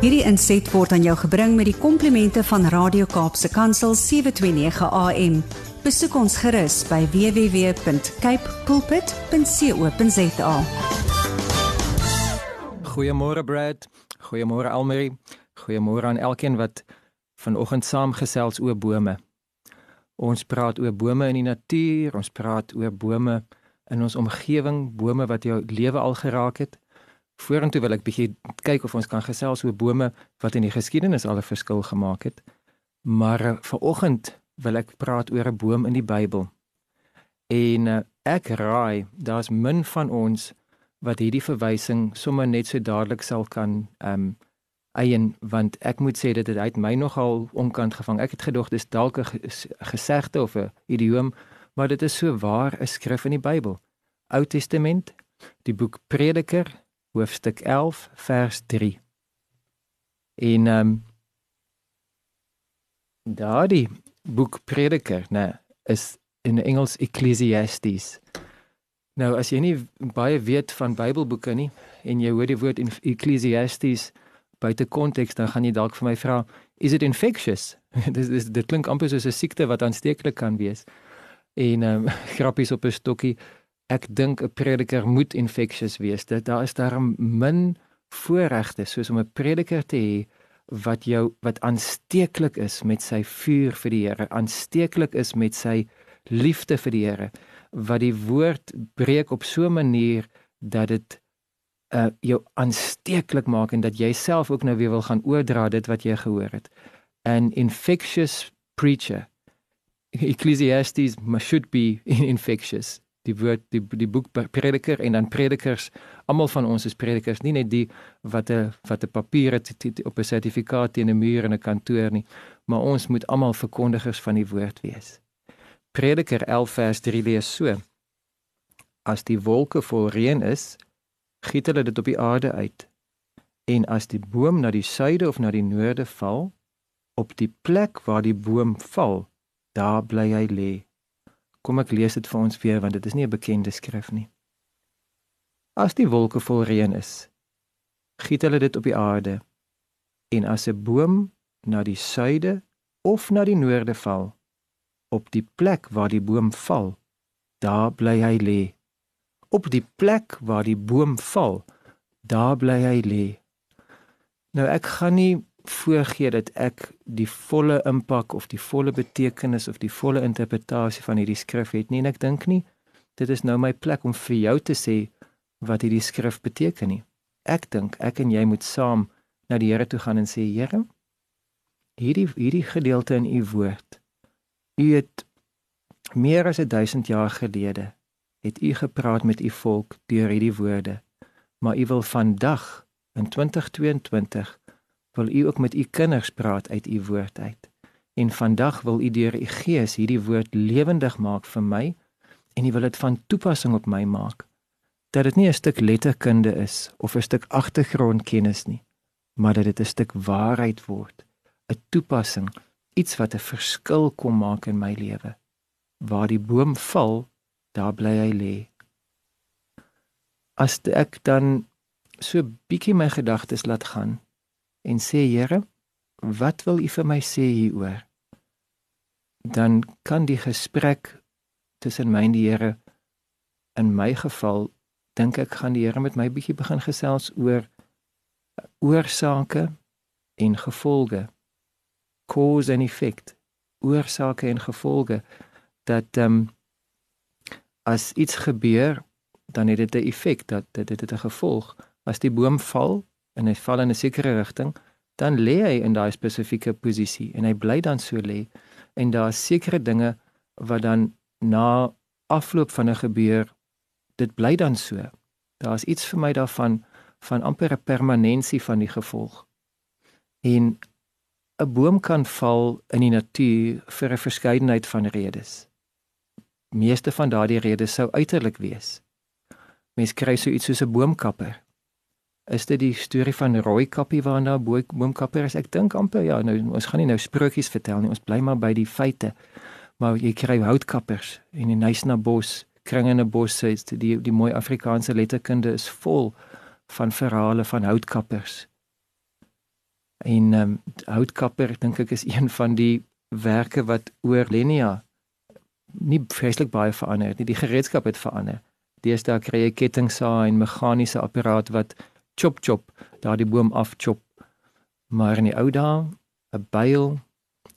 Hierdie inset word aan jou gebring met die komplimente van Radio Kaapse Kansel 729 AM. Besoek ons gerus by www.cape pulpit.co.za. Goeiemôre Brad. Goeiemôre Almarie. Goeiemôre aan elkeen wat vanoggend saamgesels oor bome. Ons praat oor bome in die natuur, ons praat oor bome in ons omgewing, bome wat jou lewe al geraak het. Vorentoe wil ek bietjie kyk of ons kan gesels oor bome wat in die geskiedenis al 'n verskil gemaak het. Maar uh, vanoggend wil ek praat oor 'n boom in die Bybel. En uh, ek raai daar's min van ons wat hierdie verwysing sommer net so dadelik sal kan ehm um, eien want ek moet sê dit het uit my nogal onkant gevang. Ek het gedog dis dalk 'n gesegde of 'n idioom, maar dit is so waar 'n skrif in die Bybel. Ou Testament, die boek Prediker, hoofstuk 11 vers 3. En ehm um, daardie boek Prediker, nee, is in Engels Ecclesiastes. Nou as jy nie baie weet van Bybelboeke nie en jy hoor die woord Ecclesiastes buite konteks dan gaan jy dalk vir my vra is it infectious dis dis dit klink amper soos 'n siekte wat aansteeklik kan wees en ehm um, grappies op 'n stokkie ek dink 'n prediker moet infectious wees dit daar is daar min voorregte soos om 'n prediker te hê wat jou wat aansteeklik is met sy vuur vir die Here aansteeklik is met sy liefde vir die Here wat die woord breek op so 'n manier dat dit uh jou aansteeklik maak en dat jy self ook nou weer wil gaan oordra dit wat jy gehoor het. An infectious preacher. Ecclesiastes should be infectious. Die woord die die boek prediker en dan predikers, almal van ons is predikers, nie net die wat 'n wat 'n papier het op 'n sertifikaat teen 'n muur in 'n kantoor nie, maar ons moet almal verkondigers van die woord wees. Prediker 11 vers 3 lees so: As die wolke vol reën is, giet hulle dit op die aarde uit. En as die boom na die suide of na die noorde val, op die plek waar die boom val, daar bly hy lê. Kom ek lees dit vir ons weer want dit is nie 'n bekende skrif nie. As die wolke vol reën is, giet hulle dit op die aarde. En as 'n boom na die suide of na die noorde val, op die plek waar die boom val, daar bly hy lê op die plek waar die boom val, daar bly hy lê. Nou ek gaan nie voorgee dat ek die volle impak of die volle betekenis of die volle interpretasie van hierdie skrif het nie en ek dink nie dit is nou my plek om vir jou te sê wat hierdie skrif beteken nie. Ek dink ek en jy moet saam na die Here toe gaan en sê Here, hierdie hierdie gedeelte in u woord. U het meer as 1000 jaar gelede het u gepraat met u volk deur hierdie woorde. Maar u wil vandag in 2022 wil u ook met u kinders praat uit u woord uit. En vandag wil u deur u gees hierdie woord lewendig maak vir my en u wil dit van toepassing op my maak. Dat dit nie 'n stuk letterkunde is of 'n stuk agtergrondkennis nie, maar dat dit 'n stuk waarheid word, 'n toepassing, iets wat 'n verskil kom maak in my lewe. Waar die boom val, daar bly hy lê. As ek dan so bietjie my gedagtes laat gaan en sê Here, wat wil U vir my sê hieroor? Dan kan die gesprek tussen my en die Here in my geval dink ek gaan die Here met my bietjie begin gesels oor oorsake en gevolge. Cause and effect. Oorsake en gevolge dat ehm um, as iets gebeur, dan het dit 'n effek dat dit dit 'n gevolg. As die boom val en hy val in 'n sekere rigting, dan lê hy in daai spesifieke posisie en hy bly dan so lê en daar is sekere dinge wat dan na afloop van 'n gebeur dit bly dan so. Daar's iets vir my daarvan van amper 'n permanensie van die gevolg. En 'n boom kan val in die natuur vir 'n verskeidenheid van redes meeste van daardie redes sou uiterlik wees. Mens kry so iets soos 'n boomkapper. Is dit die storie van rooi kappie waarna boomkapper is? Ek dink amper ja, nou ons gaan nie nou sprokies vertel nie. Ons bly maar by die feite. Maar jy kry houtkappers en die Nysna bos, kringe in 'n bos, sê die die mooi Afrikaanse letterkunde is vol van verhale van houtkappers. En ehm um, houtkapper dink ek is een van die werke wat oor Lenia nie vreeslik baie verander het nie. Die gereedskap het verander. Deesdae kry jy kettingsaai en meganiese apparaat wat chop chop daardie boom afchop. Maar in die ou dae 'n byl,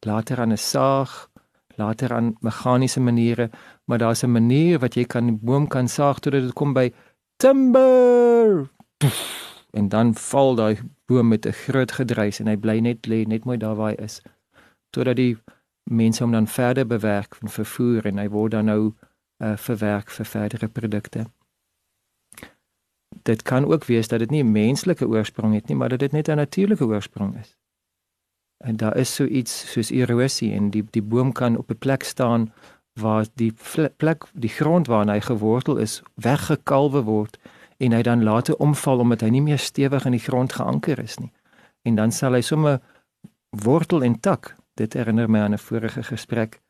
later aan 'n saag, later aan meganiese maniere, maar daar's 'n manier wat jy kan die boom kan saag totdat dit kom by timber. En dan val daai boom met 'n groot gedruis en hy bly net lê net mooi daar waar hy is. Totdat die mense hom dan verder bewerk en vervoer en hy word dan nou uh, verwerk vir verdere produkte. Dit kan ook wees dat dit nie 'n menslike oorsprong het nie, maar dat dit net 'n natuurlike oorsprong is. En daar is so iets soos erosie en die die boom kan op 'n plek staan waar die plek die grond waarna hy gewortel is weggekalwe word en hy dan later omval omdat hy nie meer stewig in die grond geanker is nie. En dan sal hy sommer wortel en tak, dit herinner my aan 'n vorige gesprek,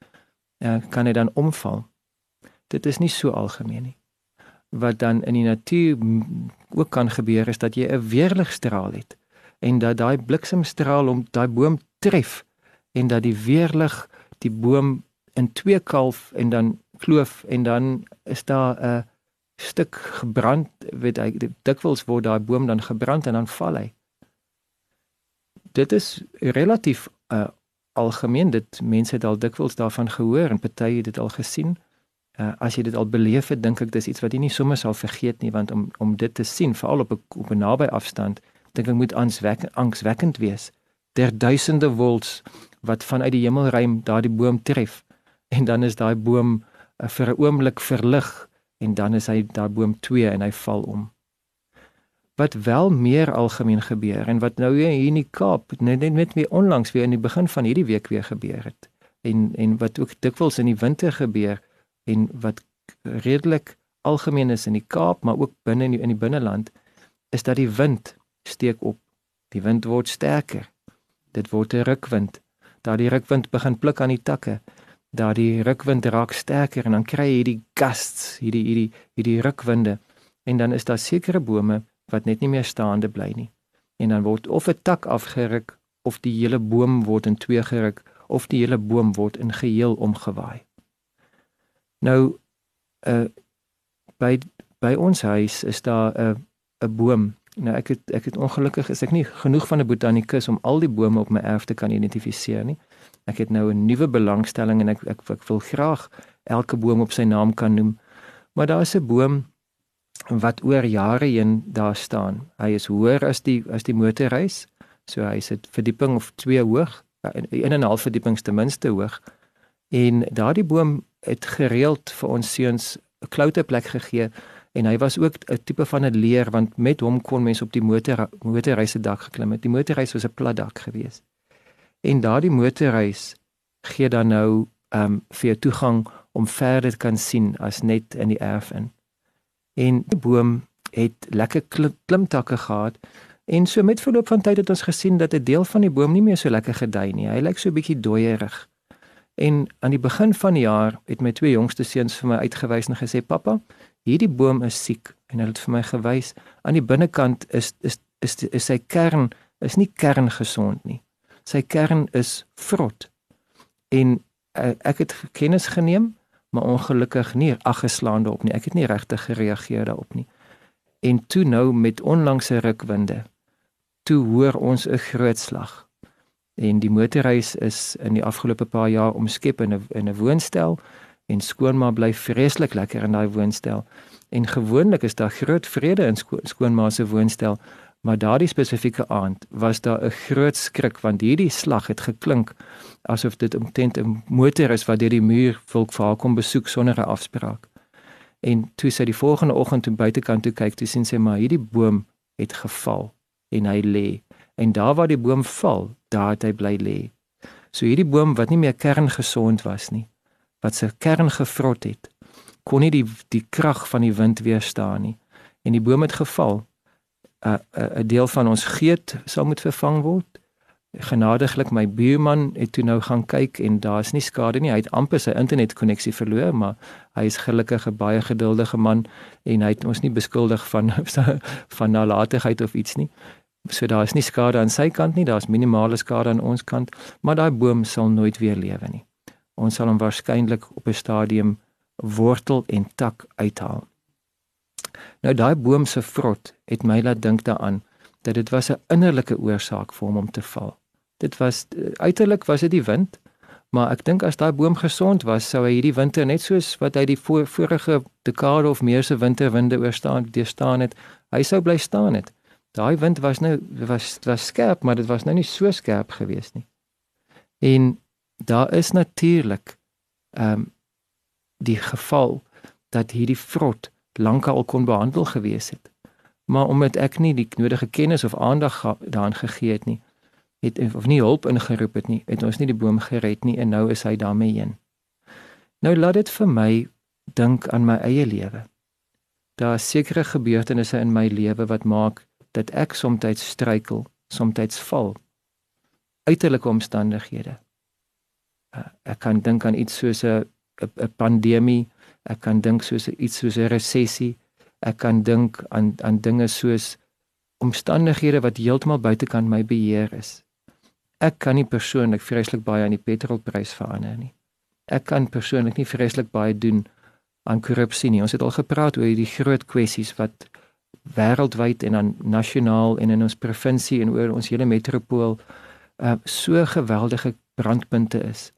ja, kan hy dan omval. Dit is nie so algemeen nie. Wat dan in die natuur ook kan gebeur is dat jy 'n weerligstraal het en dat daai bliksemstraal om daai boom tref en dat die weerlig die boom in twee kalf en dan kloof en dan is daar 'n stuk gebrand weet hy dikwels word daai boom dan gebrand en dan val hy. Dit is relatief uh, algemeen dit mense het al dikwels daarvan gehoor en party het dit al gesien uh, as jy dit al beleef het dink ek dis iets wat jy nie sommer sal vergeet nie want om om dit te sien veral op 'n op 'n naby afstand dink ek moet angswekkend angswekkend wees der duisende volts wat vanuit die hemelruim daardie boom tref en dan is daai boom uh, vir 'n oomblik verlig en dan is hy daai boom 2 en hy val om. Wat wel meer algemeen gebeur en wat nou hier in die Kaap net net met weer onlangs weer in die begin van hierdie week weer gebeur het en en wat ook dikwels in die winter gebeur en wat redelik algemeen is in die Kaap maar ook binne in die, in die binneland is dat die wind steek op. Die wind word sterker. Dit word 'n rukwind. Daardie rukwind begin pluk aan die takke daar die rukwind raak sterker en dan kry jy hierdie gusts, hierdie hierdie hierdie rukwinde en dan is daar sekere bome wat net nie meer staande bly nie. En dan word of 'n tak afgeruk of die hele boom word in twee geruk of die hele boom word in geheel omgewaai. Nou uh by by ons huis is daar 'n uh, 'n boom. Nou ek het ek het ongelukkig is ek nie genoeg van 'n botanikus om al die bome op my erf te kan identifiseer nie. Ek het nou 'n nuwe belangstelling en ek, ek ek wil graag elke boom op sy naam kan noem. Maar daar is 'n boom wat oor jare heen daar staan. Hy is hoër as die as die motorreis. So hy sit verdieping of 2 hoog, 'n en 'n half verdiepings ten minste hoog. En daardie boom het gereeld vir ons seuns 'n kloute plek gegee en hy was ook 'n tipe van 'n leer want met hom kon mense op die motor motorreis se dak geklim het. Die motorreis was 'n plat dak geweest en daardie motorreis gee dan nou ehm um, vir jou toegang om verder te kan sien as net in die erf in. En die boom het lekker klimtakke gehad en so met verloop van tyd het ons gesien dat 'n deel van die boom nie meer so lekker gedei nie. Hy lyk so 'n bietjie dooierig. En aan die begin van die jaar het my twee jongste seuns vir my uitgewys en gesê: "Pappa, hierdie boom is siek." En hulle het vir my gewys aan die binnekant is is is, is sy kern is nie kerngesond nie sy kern is vrot. En uh, ek het kennis geneem, maar ongelukkig nie aggeslaan daarop nie. Ek het nie regtig gereageer daarop nie. En toe nou met onlangse rukwinde, toe hoor ons 'n groot slag. En die motorreis is in die afgelope paar jaar omskep in 'n in 'n woonstel en skoonma bly vreeslik lekker in daai woonstel. En gewoonlik is daar groot vrede in skoonma se woonstel, Maar daardie spesifieke aand was daar 'n groot skrik want hierdie slag het geklink asof dit omtrent 'n motor is wat deur die muur volk vir haar kom besoek sonder 'n afspraak. En toe sy die volgende oggend toe buitekant toe kyk, toe sien sy maar hierdie boom het geval en hy lê. En daar waar die boom val, daar het hy bly lê. So hierdie boom wat nie meer kerngesond was nie, wat sy kern gevrot het, kon nie die die krag van die wind weerstaan nie. En die boom het geval 'n 'n deel van ons geet sal moet vervang word genadiglik my buurman het toe nou gaan kyk en daar's nie skade nie. Hy het amper sy internetkonneksie verloor, maar hy is gelukkig 'n baie geduldige man en hy het ons nie beskuldig van van nalatigheid of iets nie. So daar is nie skade aan sy kant nie, daar's minimale skade aan ons kant, maar daai boom sal nooit weer lewe nie. Ons sal hom waarskynlik op 'n stadium wortel en tak uithaal. Nou daai boom se vrot het my laat dink daaraan dat dit was 'n innerlike oorsaak vir hom om te val. Dit was uiterlik was dit die wind, maar ek dink as daai boom gesond was, sou hy hierdie winter net soos wat hy die vorige dekade of meer se winterwinde oorstaan, deurstaan het, hy sou bly staan het. Daai wind was nou was was skerp, maar dit was nou nie so skerp geweest nie. En daar is natuurlik ehm um, die geval dat hierdie vrot lankal kon behandel gewees het. Maar omdat ek nie die nodige kennis of aandag daaraan gegee het nie, het of nie hulp ingeroep het nie, het ons nie die boom gered nie en nou is hy daarmee heen. Nou laat dit vir my dink aan my eie lewe. Daar is sekere gebeurtenisse in my lewe wat maak dat ek soms struikel, soms val. Uiterlike omstandighede. Uh, ek kan dink aan iets soos 'n 'n pandemie, ek kan dink soos iets soos 'n resessie, ek kan dink aan aan dinge soos omstandighede wat heeltemal buitekant my beheer is. Ek kan nie persoonlik vreeslik baie aan die petrolprys verander nie. Ek kan persoonlik nie vreeslik baie doen aan korrupsie nie. Ons het al gepraat oor hierdie groot kwessies wat wêreldwyd en dan nasionaal en in ons provinsie en oor ons hele metropool uh so geweldige brandpunte is.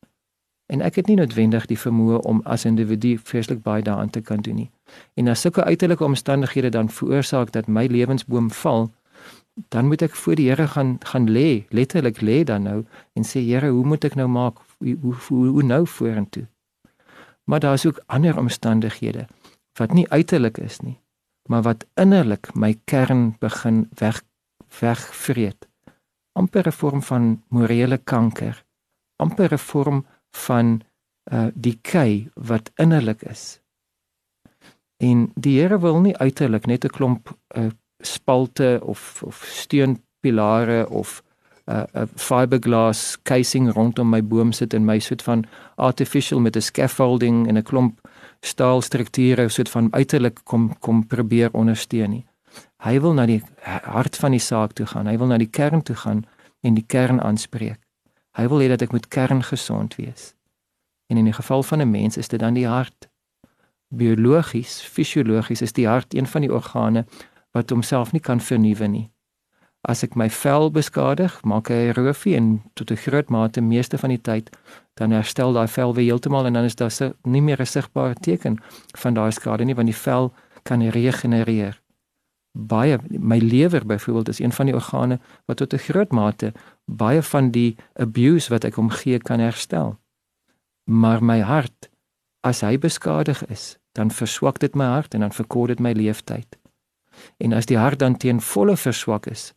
En ek het nie noodwendig die vermoë om as individu vreeslik baie daaraan te kan doen nie. En as sulke uiterlike omstandighede dan veroorsaak dat my lewensboom val, dan moet ek voor die Here gaan gaan lê, letterlik lê dan nou en sê Here, hoe moet ek nou maak? Hoe hoe, hoe, hoe nou vorentoe? Maar daar is ook ander omstandighede wat nie uiterlik is nie, maar wat innerlik my kern begin weg wegvreet. amper 'n vorm van morele kanker, amper 'n vorm van uh die kei wat innerlik is. En die Here wil nie uiterlik net 'n klomp uh spalte of of steunpilare of 'n uh, 'n fiberglass casing rondom my boom sit en my soort van artificial met 'n scaffolding en 'n klomp staalstrukture soort van uiterlik kom kom probeer ondersteun nie. Hy wil na die hart van die saak toe gaan. Hy wil na die kern toe gaan en die kern aanspreek. Hy wil hê dat ek moet kerngesond wees. En in die geval van 'n mens is dit dan die hart. Biologies, fisiologies is die hart een van die organe wat homself nie kan vernuwe nie. As ek my vel beskadig, maak hy roofie en tot 'n groot mate meeste van die tyd dan herstel daai vel weer heeltemal en dan is daar se nie meer 'n sigbare teken van daai skade nie want die vel kan regenereer. Baie my lewer byvoorbeeld is een van die organe wat tot 'n groot mate baie van die abuse wat ek hom gee kan herstel. Maar my hart as hy beskadig is, dan verswak dit my hart en dan verkort dit my leeftyd. En as die hart dan teen volle verswak is,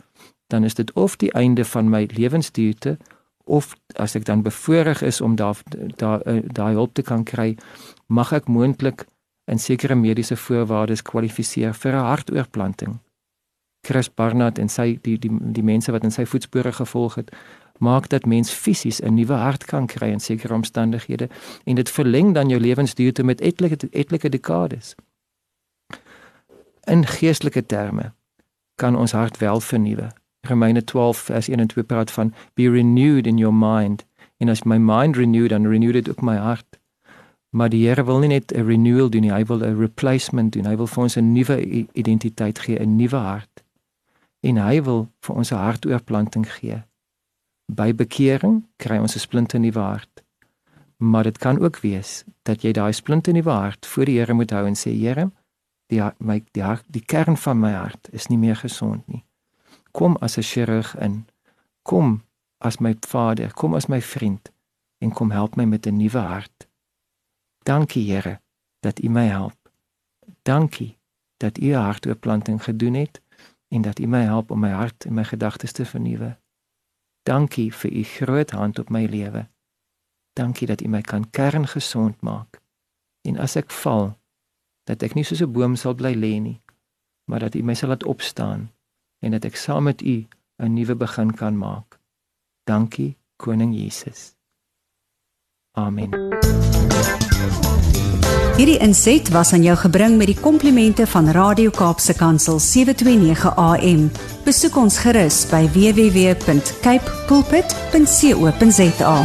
dan is dit of die einde van my lewensduurte of as ek dan bevoorreg is om daar eh, daai hulp te kan kry, mag ek moontlik in sekere mediese voorwaardes kwalifiseer vir 'n hartoortplanting. Chris Barnard en sy die die die mense wat in sy voetspore gevolg het, maak dat mens fisies 'n nuwe hart kan kry in sekere omstandighede en dit verleng dan jou lewensduurte met etlike etlike dekades in geestelike terme kan ons hart wel vernuwe. Romeine 12 vers 1 en 2 praat van be renewed in your mind. En as my mind renewed dan renewed it ook my hart. Maar die Here wil nie net 'n renewal doen nie, hy wil 'n replacement doen. Hy wil vir ons 'n nuwe identiteit gee, 'n nuwe hart. En hy wil vir ons 'n hartoortplanting gee. By bekering kry ons 'n splinte nuwe hart. Maar dit kan ook wees dat jy daai splinte nuwe hart voor die Here moet hou en sê Here, die my die hart, die kern van my hart is nie meer gesond nie. Kom as 'n chirurg in. Kom as my vader, kom as my vriend en kom help my met 'n nuwe hart. Dankie Here dat U my help. Dankie dat U 'n hartoortplanting gedoen het en dat U my help om my hart en my gedagtes te vernuwe. Dankie vir U groot hand op my lewe. Dankie dat U my kan kerngesond maak. En as ek val, dat ek nie soos 'n boom sal bly lê nie, maar dat U my sal laat opstaan en dat ek saam met U 'n nuwe begin kan maak. Dankie, Koning Jesus. Amen. Hierdie inset was aan jou gebring met die komplimente van Radio Kaapse Kansel 729 AM. Besoek ons gerus by www.cape pulpit.co.za.